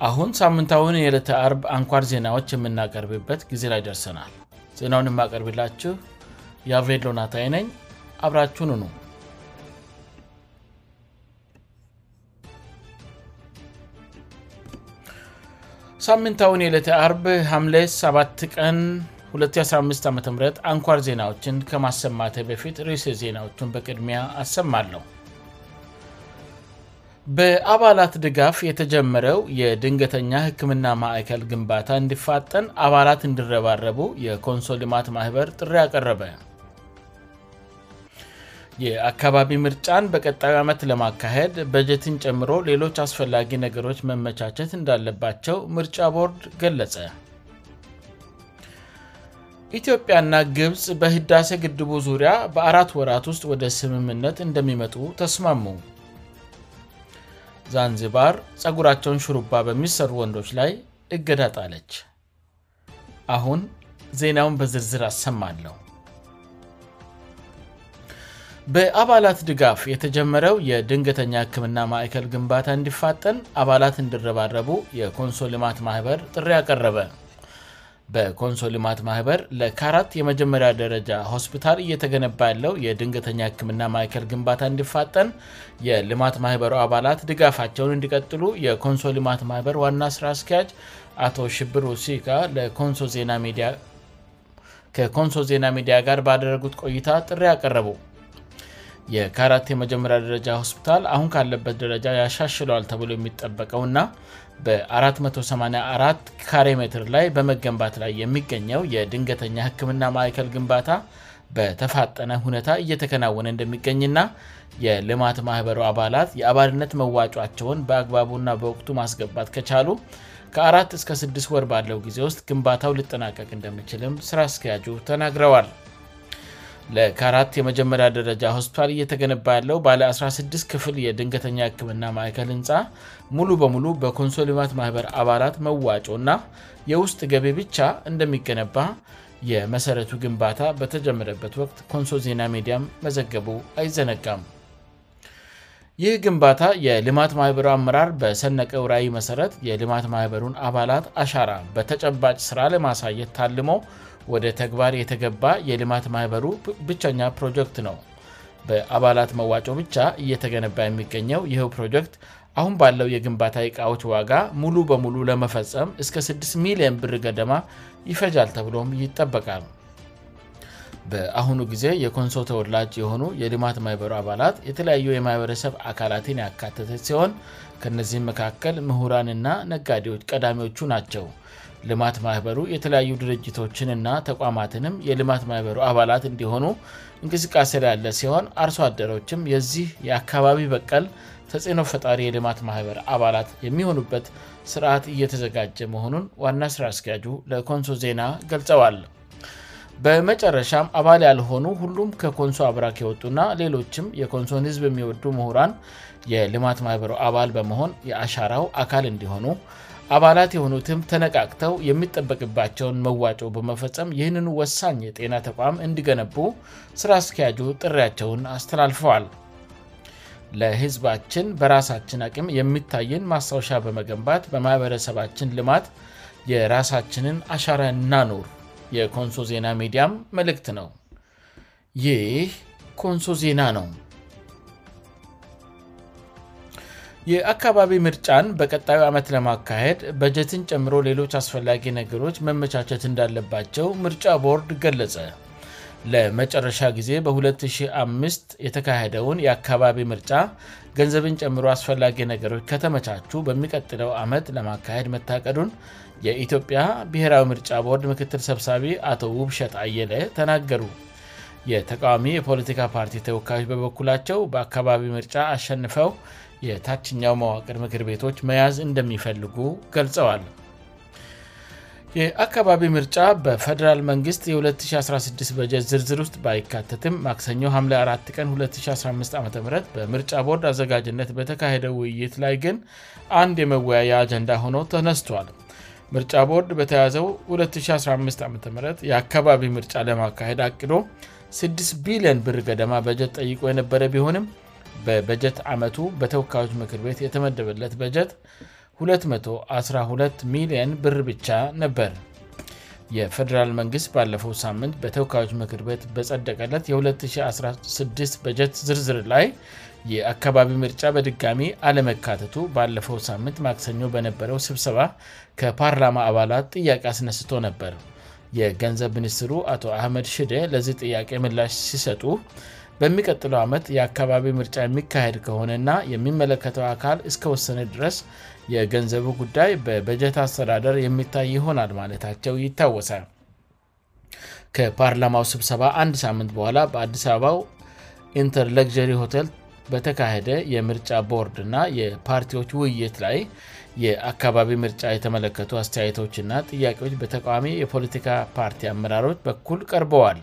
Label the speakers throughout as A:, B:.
A: አሁን ሳምንታውን የዕለተ አርብ አንኳር ዜናዎች የምናቀርብበት ጊዜ ላይ ደርሰናል ዜናውን የማቀርብላችሁ የአብሬየለናታይ ነኝ አብራችሁንኑ ሳምንታውን የዕለተ አርብ ምሌ 7 ቀን 215 አም አንኳር ዜናዎችን ከማሰማተ በፊት ሬስ ዜናዎቹን በቅድሚያ አሰማለሁ በአባላት ድጋፍ የተጀመረው የድንገተኛ ህክምና ማዕከል ግንባታ እንዲፋጠን አባላት እንድረባረቡ የኮንሶ ልማት ማህበር ጥሪ አቀረበ የአካባቢ ምርጫን በቀጣዩ ዓመት ለማካሄድ በጀትን ጨምሮ ሌሎች አስፈላጊ ነገሮች መመቻቸት እንዳለባቸው ምርጫ ቦርድ ገለጸ ኢትዮጵያና ግብፅ በህዳሴ ግድቡ ዙሪያ በአራት ወራት ውስጥ ወደ ስምምነት እንደሚመጡ ተስማሙ ዛንዚባር ፀጉራቸውን ሹሩባ በሚሰሩ ወንዶች ላይ እገዳጣለች አሁን ዜናውን በዝርዝር አሰማለሁ በአባላት ድጋፍ የተጀመረው የድንገተኛ ህክምና ማእከል ግንባታ እንዲፋጠን አባላት እንድረባረቡ የኮንሶ ልማት ማህበር ጥሪ አቀረበ በኮንሶ ልማት ማህበር ለካራት የመጀመሪያ ደረጃ ሆስፒታል እየተገነባ ያለው የድንገተኛ ህክምና ማእከል ግንባታ እንዲፋጠን የልማት ማህበሩ አባላት ድጋፋቸውን እንዲቀጥሉ የኮንሶ ልማት ማህበር ዋና ስራ አስኪያጅ አቶ ሽብር ውሲካ ከኮንሶ ዜና ሚዲያ ጋር ባደረጉት ቆይታ ጥሪ አቀረቡ የካራት የመጀመያ ደረጃ ሆስፒታል አሁን ካለበት ደረጃ ያሻሽለዋል ተብሎ የሚጠበቀውና በ484 ካሬ ሜትር ላይ በመገንባት ላይ የሚገኘው የድንገተኛ ህክምና ማይከል ግንባታ በተፋጠነ ሁኔታ እየተከናወነ እንደሚገኝና የልማት ማኅበሩ አባላት የአባልነት መዋጫቸውን በአግባቡ ና በወቅቱ ማስገባት ከቻሉ ከአራት እስከ 6 ወር ባለው ጊዜ ውስጥ ግንባታው ሊጠናቀቅ እንደሚችልም ስራ አስኪያጁ ተናግረዋል ለካራት የመጀመሪያ ደረጃ ሆስፒታል እየተገነባ ያለው ባለ16 ክፍል የድንገተኛ ህክምና ማዕከል ህንፃ ሙሉ በሙሉ በኮንሶ ልማት ማህበር አባላት መዋጮና የውስጥ ገቤ ብቻ እንደሚገነባ የመሰረቱ ግንባታ በተጀመረበት ወቅት ኮንሶ ዜና ሜዲያም መዘገቡ አይዘነጋም ይህ ግንባታ የልማት ማኅበሩ አምራር በሰነቀ ውራይ መሠረት የልማት ማህበሩን አባላት አሻራ በተጨባጭ ሥራ ለማሳየት ታልመው ወደ ተግባር የተገባ የልማት ማህበሩ ብቸኛ ፕሮጀክት ነው በአባላት መዋጮ ብቻ እየተገነባ የሚገኘው ይህው ፕሮጀክት አሁን ባለው የግንባታ እቃዎች ዋጋ ሙሉ በሙሉ ለመፈጸም እስከ 6 ሚሊን ብር ገደማ ይፈጃል ተብሎም ይጠበቃል በአሁኑ ጊዜ የኮንሶ ተወላጅ የሆኑ የልማት ማህበሩ አባላት የተለያዩ የማህበረሰብ አካላትን ያካትተ ሲሆን ከነዚህም መካከል ምሁራንና ነጋዴዎች ቀዳሚዎቹ ናቸው ልማት ማህበሩ የተለያዩ ድርጅቶችንና ተቋማትንም የልማት ማህበሩ አባላት እንዲሆኑ እንቅስቃሴ ላያለ ሲሆን አርሶ አደሮችም የዚህ የአካባቢ በቀል ተጽኖ ፈጣሪ የልማት ማህበር አባላት የሚሆኑበት ስርዓት እየተዘጋጀ መሆኑን ዋና ስራ አስኪያጁ ለኮንሶ ዜና ገልጸዋል በመጨረሻም አባል ያልሆኑ ሁሉም ከኮንሶ አብራክ የወጡና ሌሎችም የኮንሶን ህዝብ የሚወዱ ምሁራን የልማት ማህበሩ አባል በመሆን የአሻራው አካል እንዲሆኑ አባላት የሆኑትም ተነቃቅተው የሚጠበቅባቸውን መዋጮ በመፈፀም ይህን ወሳኝ የጤና ተቋም እንዲገነቡ ስራአስኪያጁ ጥሪያቸውን አስተላልፈዋል ለህዝባችን በራሳችን አቅም የሚታይን ማሳወሻ በመገንባት በማህበረሰባችን ልማት የራሳችንን አሻረና ኑር የኮንሶ ዜና ሚዲያም መልእክት ነው ይህ ኮንሶ ዜና ነው የአካባቢ ምርጫን በቀጣዩ ዓመት ለማካሄድ በጀትን ጨምሮ ሌሎች አስፈላጊ ነገሮች መመቻቸት እንዳለባቸው ምርጫ ቦርድ ገለጸ ለመጨረሻ ጊዜ በ205 የተካሄደውን የአካባቢ ምርጫ ገንዘብን ጨምሮ አስፈላጊ ነገሮች ከተመቻቹ በሚቀጥለው አመት ለማካሄድ መታቀዱን የኢትዮጵያ ብሔራዊ ምርጫ ቦርድ ምክትል ሰብሳቢ አቶ ውብሸት አየለ ተናገሩ የተቃዋሚ የፖለቲካ ፓርቲ ተወካዮች በበኩላቸው በአካባቢ ምርጫ አሸንፈው የታችኛው መዋቅር ምክር ቤቶች መያዝ እንደሚፈልጉ ገልጸዋል የአካባቢ ምርጫ በፈደራል መንግሥት የ2016 በጀት ዝርዝር ውስጥ ባይካተትም ማክሰኞ ም 4 ቀን 2015 ዓ ም በምርጫ ቦርድ አዘጋጅነት በተካሄደው ውይይት ላይ ግን አንድ የመወያየ አጀንዳ ሆኖ ተነስቷል ምርጫ ቦርድ በተያዘው 2015 ዓም የአካባቢ ምርጫ ለማካሄድ አቅዶ 6 ቢሊዮን ብር ገደማ በጀት ጠይቆ የነበረ ቢሆንም በበጀት ዓመቱ በተወካዮች ምክር ቤት የተመደበለት በጀት 212 ሚሊን ብር ብቻ ነበር የፌደራል መንግስት ባለፈው ሳምንት በተወካዮች ምክር ቤት በጸደቀለት የ216 በጀት ዝርዝር ላይ የአካባቢ ምርጫ በድጋሚ አለመካተቱ ባለፈው ሳምንት ማክሰኞ በነበረው ስብሰባ ከፓርላማ አባላት ጥያቄ አስነስቶ ነበር የገንዘብ ሚኒስትሩ አቶ አህመድ ሽደ ለዚህ ጥያቄ ምላሽ ሲሰጡ በሚቀጥለው አመት የአካባቢ ምርጫ የሚካሄድ ከሆነና የሚመለከተው አካል እስከወሰነ ድረስ የገንዘቡ ጉዳይ በበጀት አስተዳደር የሚታይ ይሆናል ማለታቸው ይታወሳል ከፓርላማው ስብሰባ አንድ ሳምንት በኋላ በአዲስ አበባው ኢንተርltar ሆቴል በተካሄደ የምርጫ ቦርድ እና የፓርቲዎች ውይይት ላይ የአካባቢ ምርጫ የተመለከቱ አስተያየቶችና ጥያቄዎች በተቃሚ የፖለቲካ ፓርቲ አመራሮች በኩል ቀርበዋል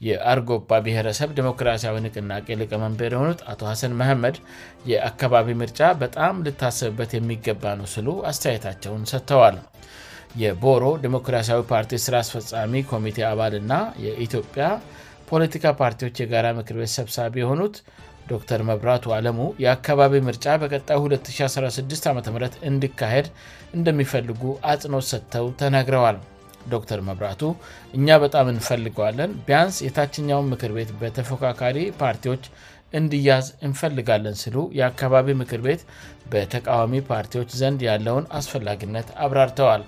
A: የአርጎባ ብሔረሰብ ዲሞክራሲያዊ ንቅናቄ ሊቀመንበር የሆኑት አቶ ሀሰን መህመድ የአካባቢ ምርጫ በጣም ልታሰብበት የሚገባ ነው ስሉ አስተያየታቸውን ሰጥተዋል የቦሮ ዲሞክራሲያዊ ፓርቲ ስራአስፈፃሚ ኮሚቴ አባል ና የኢትዮጵያ ፖለቲካ ፓርቲዎች የጋራ ምክርቤት ሰብሳቢ የሆኑት ዶተር መብራቱ አለሙ የአካባቢ ምርጫ በቀጣዩ 2016 ዓም እንዲካሄድ እንደሚፈልጉ አጽኖት ሰጥተው ተናግረዋል ዶተር መብራቱ እኛ በጣም እንፈልገዋለን ቢያንስ የታችኛውን ምክር ቤት በተፎካካሪ ፓርቲዎች እንድያዝ እንፈልጋለን ስሉ የአካባቢ ምክር ቤት በተቃዋሚ ፓርቲዎች ዘንድ ያለውን አስፈላጊነት አብራርተዋል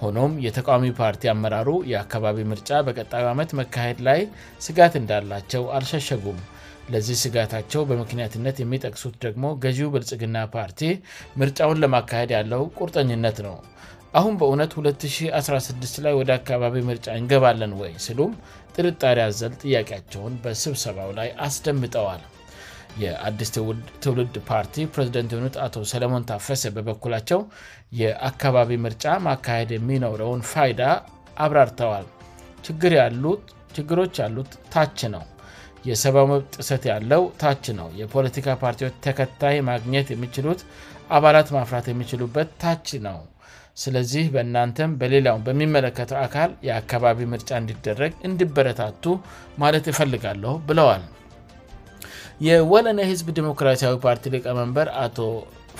A: ሆኖም የተቃዋሚ ፓርቲ አመራሩ የአካባቢ ምርጫ በቀጣዩ ዓመት መካሄድ ላይ ስጋት እንዳላቸው አልሸሸጉም ለዚህ ስጋታቸው በምክንያትነት የሚጠቅሱት ደግሞ ገዚው ብልጽግና ፓርቲ ምርጫውን ለማካሄድ ያለው ቁርጠኝነት ነው አሁን በእውነት 216 ላይ ወደ አካባቢ ምርጫ እንገባለን ወይ ስሉም ጥርጣሪ አዘል ጥያቄያቸውን በስብሰባው ላይ አስደምጠዋል የአዲስ ትውልድ ፓርቲ ፕሬዝደንት የሆኑት አቶ ሰለሞን ታፈሰ በበኩላቸው የአካባቢ ምርጫ ማካሄድ የሚኖረውን ፋይዳ አብራርተዋል ችግሮች ያሉት ታች ነው የሰብው መብት ጥሰት ያለው ታች ነው የፖለቲካ ፓርቲዎች ተከታይ ማግኘት የሚችሉት አባላት ማፍራት የሚችሉበት ታች ነው ስለዚህ በእናንተም በሌላውም በሚመለከተው አካል የአካባቢ ምርጫ እንዲደረግ እንዲበረታቱ ማለት ይፈልጋለሁ ብለዋል የወለነ ህዝብ ዲሞክራሲያዊ ፓርቲ ሊቀመንበር አቶ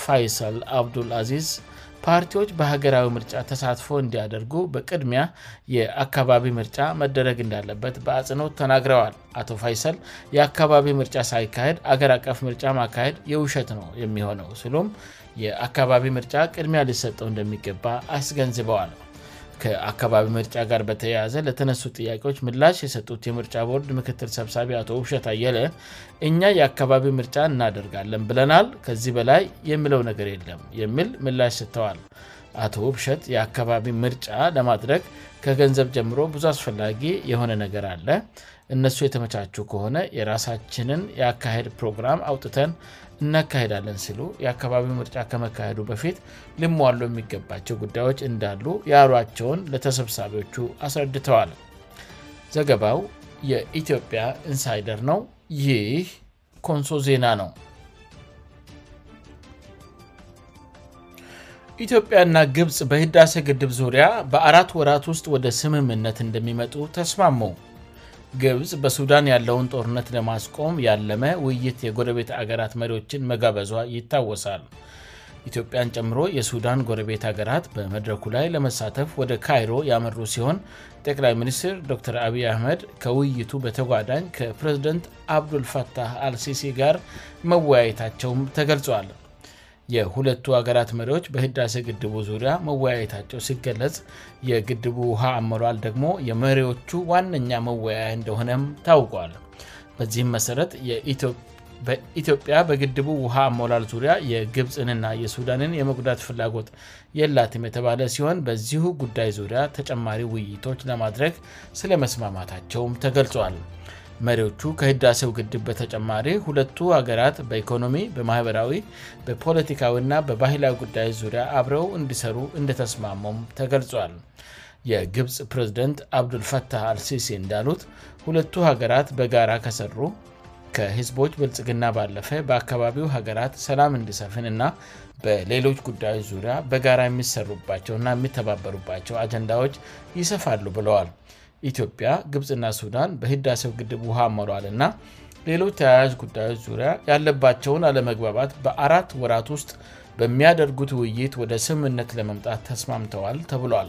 A: ፋይሰል አብዱልአዚዝ ፓርቲዎች በሀገራዊ ምርጫ ተሳትፎ እንዲያደርጉ በቅድሚያ የአካባቢ ምርጫ መደረግ እንዳለበት በአጽኖት ተናግረዋል አቶ ፋይሰል የአካባቢ ምርጫ ሳይካሄድ አገር አቀፍ ምርጫ ማካሄድ የውሸት ነው የሚሆነው ስሉም የአካባቢ ምርጫ ቅድሚያ ሊሰጠው እንደሚገባ አስገንዝበዋል ከአካባቢ ምርጫ ጋር በተያያዘ ለተነሱ ጥያቄዎች ምላሽ የሰጡት የምርጫ ቦርድ ምክትል ሰብሳቢ አቶ ውብሸት አየለ እኛ የአካባቢ ምርጫ እናደርጋለን ብለናል ከዚህ በላይ የሚለው ነገር የለም የሚል ምላሽ ሰተዋል አቶ ውብሸት የአካባቢ ምርጫ ለማድረግ ከገንዘብ ጀምሮ ብዙ አስፈላጊ የሆነ ነገር አለ እነሱ የተመቻቹ ከሆነ የራሳችንን የካሄድ ፕሮግራም አውጥተን እናካሄዳለን ስሉ የአካባቢው ምርጫ ከመካሄዱ በፊት ልሟሉ የሚገባቸው ጉዳዮች እንዳሉ ያሏቸውን ለተሰብሳቢዎቹ አስረድተዋል ዘገባው የኢትዮጵያ ኢንሳይደር ነው ይህ ኮንሶ ዜና ነው ኢትዮጵያና ግብፅ በሂዳሴ ግድብ ዙሪያ በአራት ወራት ውስጥ ወደ ስምምነት እንደሚመጡ ተስማሙ ግብፅ በሱዳን ያለውን ጦርነት ለማስቆም ያለመ ውይይት የጎረቤት አገራት መሪዎችን መጋበዟ ይታወሳል ኢትዮጵያን ጨምሮ የሱዳን ጎረቤት ሀገራት በመድረኩ ላይ ለመሳተፍ ወደ ካይሮ ያመሩ ሲሆን ጠቅላይ ሚኒስትር ዶተር አቢይ አህመድ ከውይይቱ በተጓዳኝ ከፕሬዝደንት አብዱልፈታህ አልሲሲ ጋር መወያየታቸውም ተገልጿል የሁለቱ ሀገራት መሪዎች በህዳሴ ግድቡ ዙሪያ መወያየታቸው ሲገለጽ የግድቡ ውሃ አሞላል ደግሞ የመሪዎቹ ዋነኛ መወያያ እንደሆነም ታውቋል በዚህም መሰረት ኢትዮጵያ በግድቡ ውሃ አሞላል ዙሪያ የግብፅንና የሱዳንን የመጉዳት ፍላጎት የላትም የተባለ ሲሆን በዚሁ ጉዳይ ዙሪያ ተጨማሪ ውይይቶች ለማድረግ ስለመስማማታቸውም ተገልጿል መሪዎቹ ከህዳሴው ግድብ በተጨማሪ ሁለቱ ሀገራት በኢኮኖሚ በማኅበራዊ በፖለቲካዊና በባህላዊ ጉዳዮች ዙሪያ አብረው እንዲሰሩ እንደተስማመም ተገልጿል የግብፅ ፕሬዚደንት አብዱልፈታህ አልሲሲ እንዳሉት ሁለቱ ሀገራት በጋራ ከሰሩ ከህዝቦች በልጽግና ባለፈ በአካባቢው ሀገራት ሰላም እንዲሰፍን እና በሌሎች ጉዳዮች ዙሪያ በጋራ የሚሰሩባቸውና የሚተባበሩባቸው አጀንዳዎች ይሰፋሉ ብለዋል ኢትዮጵያ ግብፅና ሱዳን በህዳሴው ግድብ ውሃ መለል እና ሌሎች ተያያዥ ጉዳዮች ዙሪያ ያለባቸውን አለመግባባት በአራት ወራት ውስጥ በሚያደርጉት ውይይት ወደ ስምምነት ለመምጣት ተስማምተዋል ተብሏል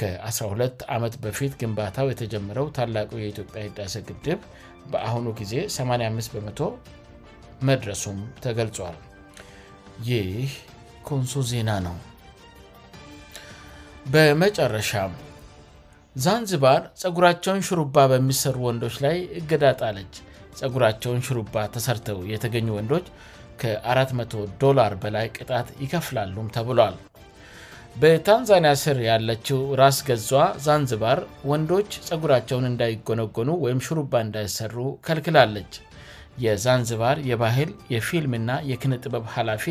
A: ከ12 ዓመት በፊት ግንባታው የተጀመረው ታላቁ የኢትዮጵያ ዳሰ ግድብ በአሁኑ ጊዜ 85በመ0 መድረሱም ተገልጿል ይህ ኮንሶ ዜና ነው በመጨረሻ ዛንዝባር ጸጉራቸውን ሹሩባ በሚሰሩ ወንዶች ላይ እገዳጣለች ጸጉራቸውን ሹሩባ ተሠርተው የተገኙ ወንዶች ከ400ዶላር በላይ ቅጣት ይከፍላሉም ተብሏል በታንዛኒያ ስር ያለችው ራስ ገዟ ዛንዝባር ወንዶች ጸጉራቸውን እንዳይጎነጎኑ ወይም ሽሩባ እንዳይሠሩ ከልክላለች የዛንዝባር የባህል የፊልምና የክንጥበብ ኃላፊ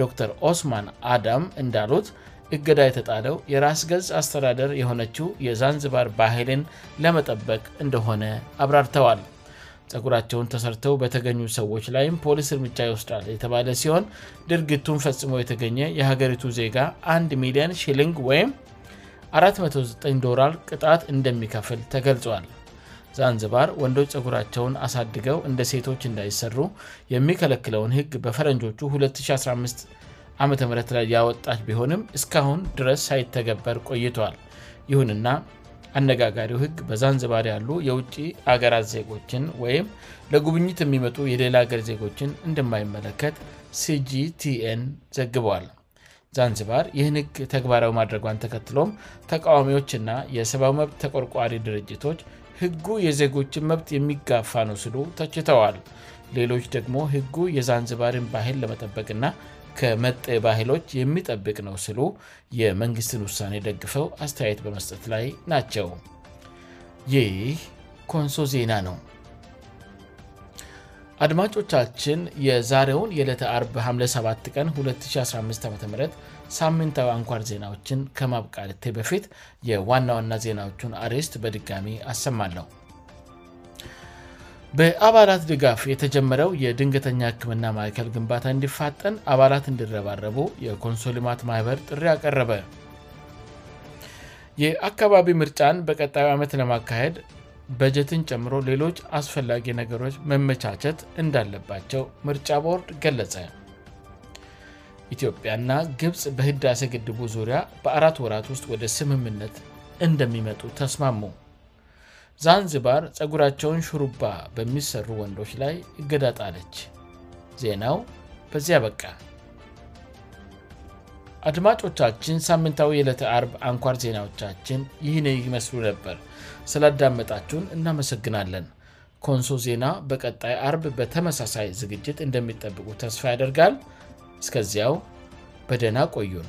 A: ዶክር ኦስማን አዳም እንዳሉት እገዳ የተጣለው የራስ ገዝ አስተዳደር የሆነችው የዛንዝባር ባህልን ለመጠበቅ እንደሆነ አብራርተዋል ጸጉራቸውን ተሠርተው በተገኙ ሰዎች ላይም ፖሊስ እርምጃ ይወስዳል የተባለ ሲሆን ድርጊቱን ፈጽሞ የተገኘ የሀገሪቱ ዜጋ 1 ሚሊየን ሺሊንግወ 49ዶር ቅጣት እንደሚከፍል ተገልጿል ዛንዝባር ወንዶች ጸጉራቸውን አሳድገው እንደ ሴቶች እንዳይሰሩ የሚከለክለውን ሕግ በፈረንጆቹ 215 ዓም ላይ ያወጣች ቢሆንም እስካሁን ድረስ ሳይተገበር ቆይቷል ይሁንና አነጋጋሪው ህግ በዛንዝባር ያሉ የውጭ አገራት ዜጎችን ወይም ለጉብኝት የሚመጡ የሌላ ሀገር ዜጎችን እንደማይመለከት cgtn ዘግበዋል ዛንዝባር ይህን ህግ ተግባራዊ ማድረጓን ተከትሎም ተቃዋሚዎችና የሰብዊ መብት ተቆርቋሪ ድርጅቶች ህጉ የዜጎችን መብት የሚጋፋ ነው ስሉ ተችተዋል ሌሎች ደግሞ ህጉ የዛንዝባርን ባይል ለመጠበቅና ከመጠ ባህሎች የሚጠብቅ ነው ስሉ የመንግሥትን ውሳኔ የደግፈው አስተያየት በመስጠት ላይ ናቸው ይህ ኮንሶ ዜና ነው አድማጮቻችን የዛሬውን የዕለተ457 ቀን 2015 ዓም ሳምንታዊ አንኳር ዜናዎችን ከማብቃልቴ በፊት የዋና ዋና ዜናዎቹን አሬስት በድጋሚ አሰማለሁ በአባላት ድጋፍ የተጀመረው የድንገተኛ ህክምና ማዕከል ግንባታ እንዲፋጠን አባላት እንዲረባረቡ የኮንሶልማት ማህበር ጥሪ አቀረበ የአካባቢ ምርጫን በቀጣዩ ዓመት ለማካሄድ በጀትን ጨምሮ ሌሎች አስፈላጊ ነገሮች መመቻቸት እንዳለባቸው ምርጫ ቦርድ ገለጸ ኢትዮጵያና ግብፅ በህዳሴ ግድቡ ዙሪያ በአራት ወራት ውስጥ ወደ ስምምነት እንደሚመጡ ተስማሙ ዛንዝባር ፀጉራቸውን ሹሩባ በሚሰሩ ወንዶች ላይ እገዳጣለች ዜናው በዚያ በቃ አድማጮቻችን ሳምንታዊ የዕለተ አርብ አንኳር ዜናዎቻችን ይህን ይመስሉ ነበር ስላዳመጣችሁን እናመሰግናለን ኮንሶ ዜና በቀጣይ አርብ በተመሳሳይ ዝግጅት እንደሚጠብቁ ተስፋ ያደርጋል እስከዚያው በደና ቆዩን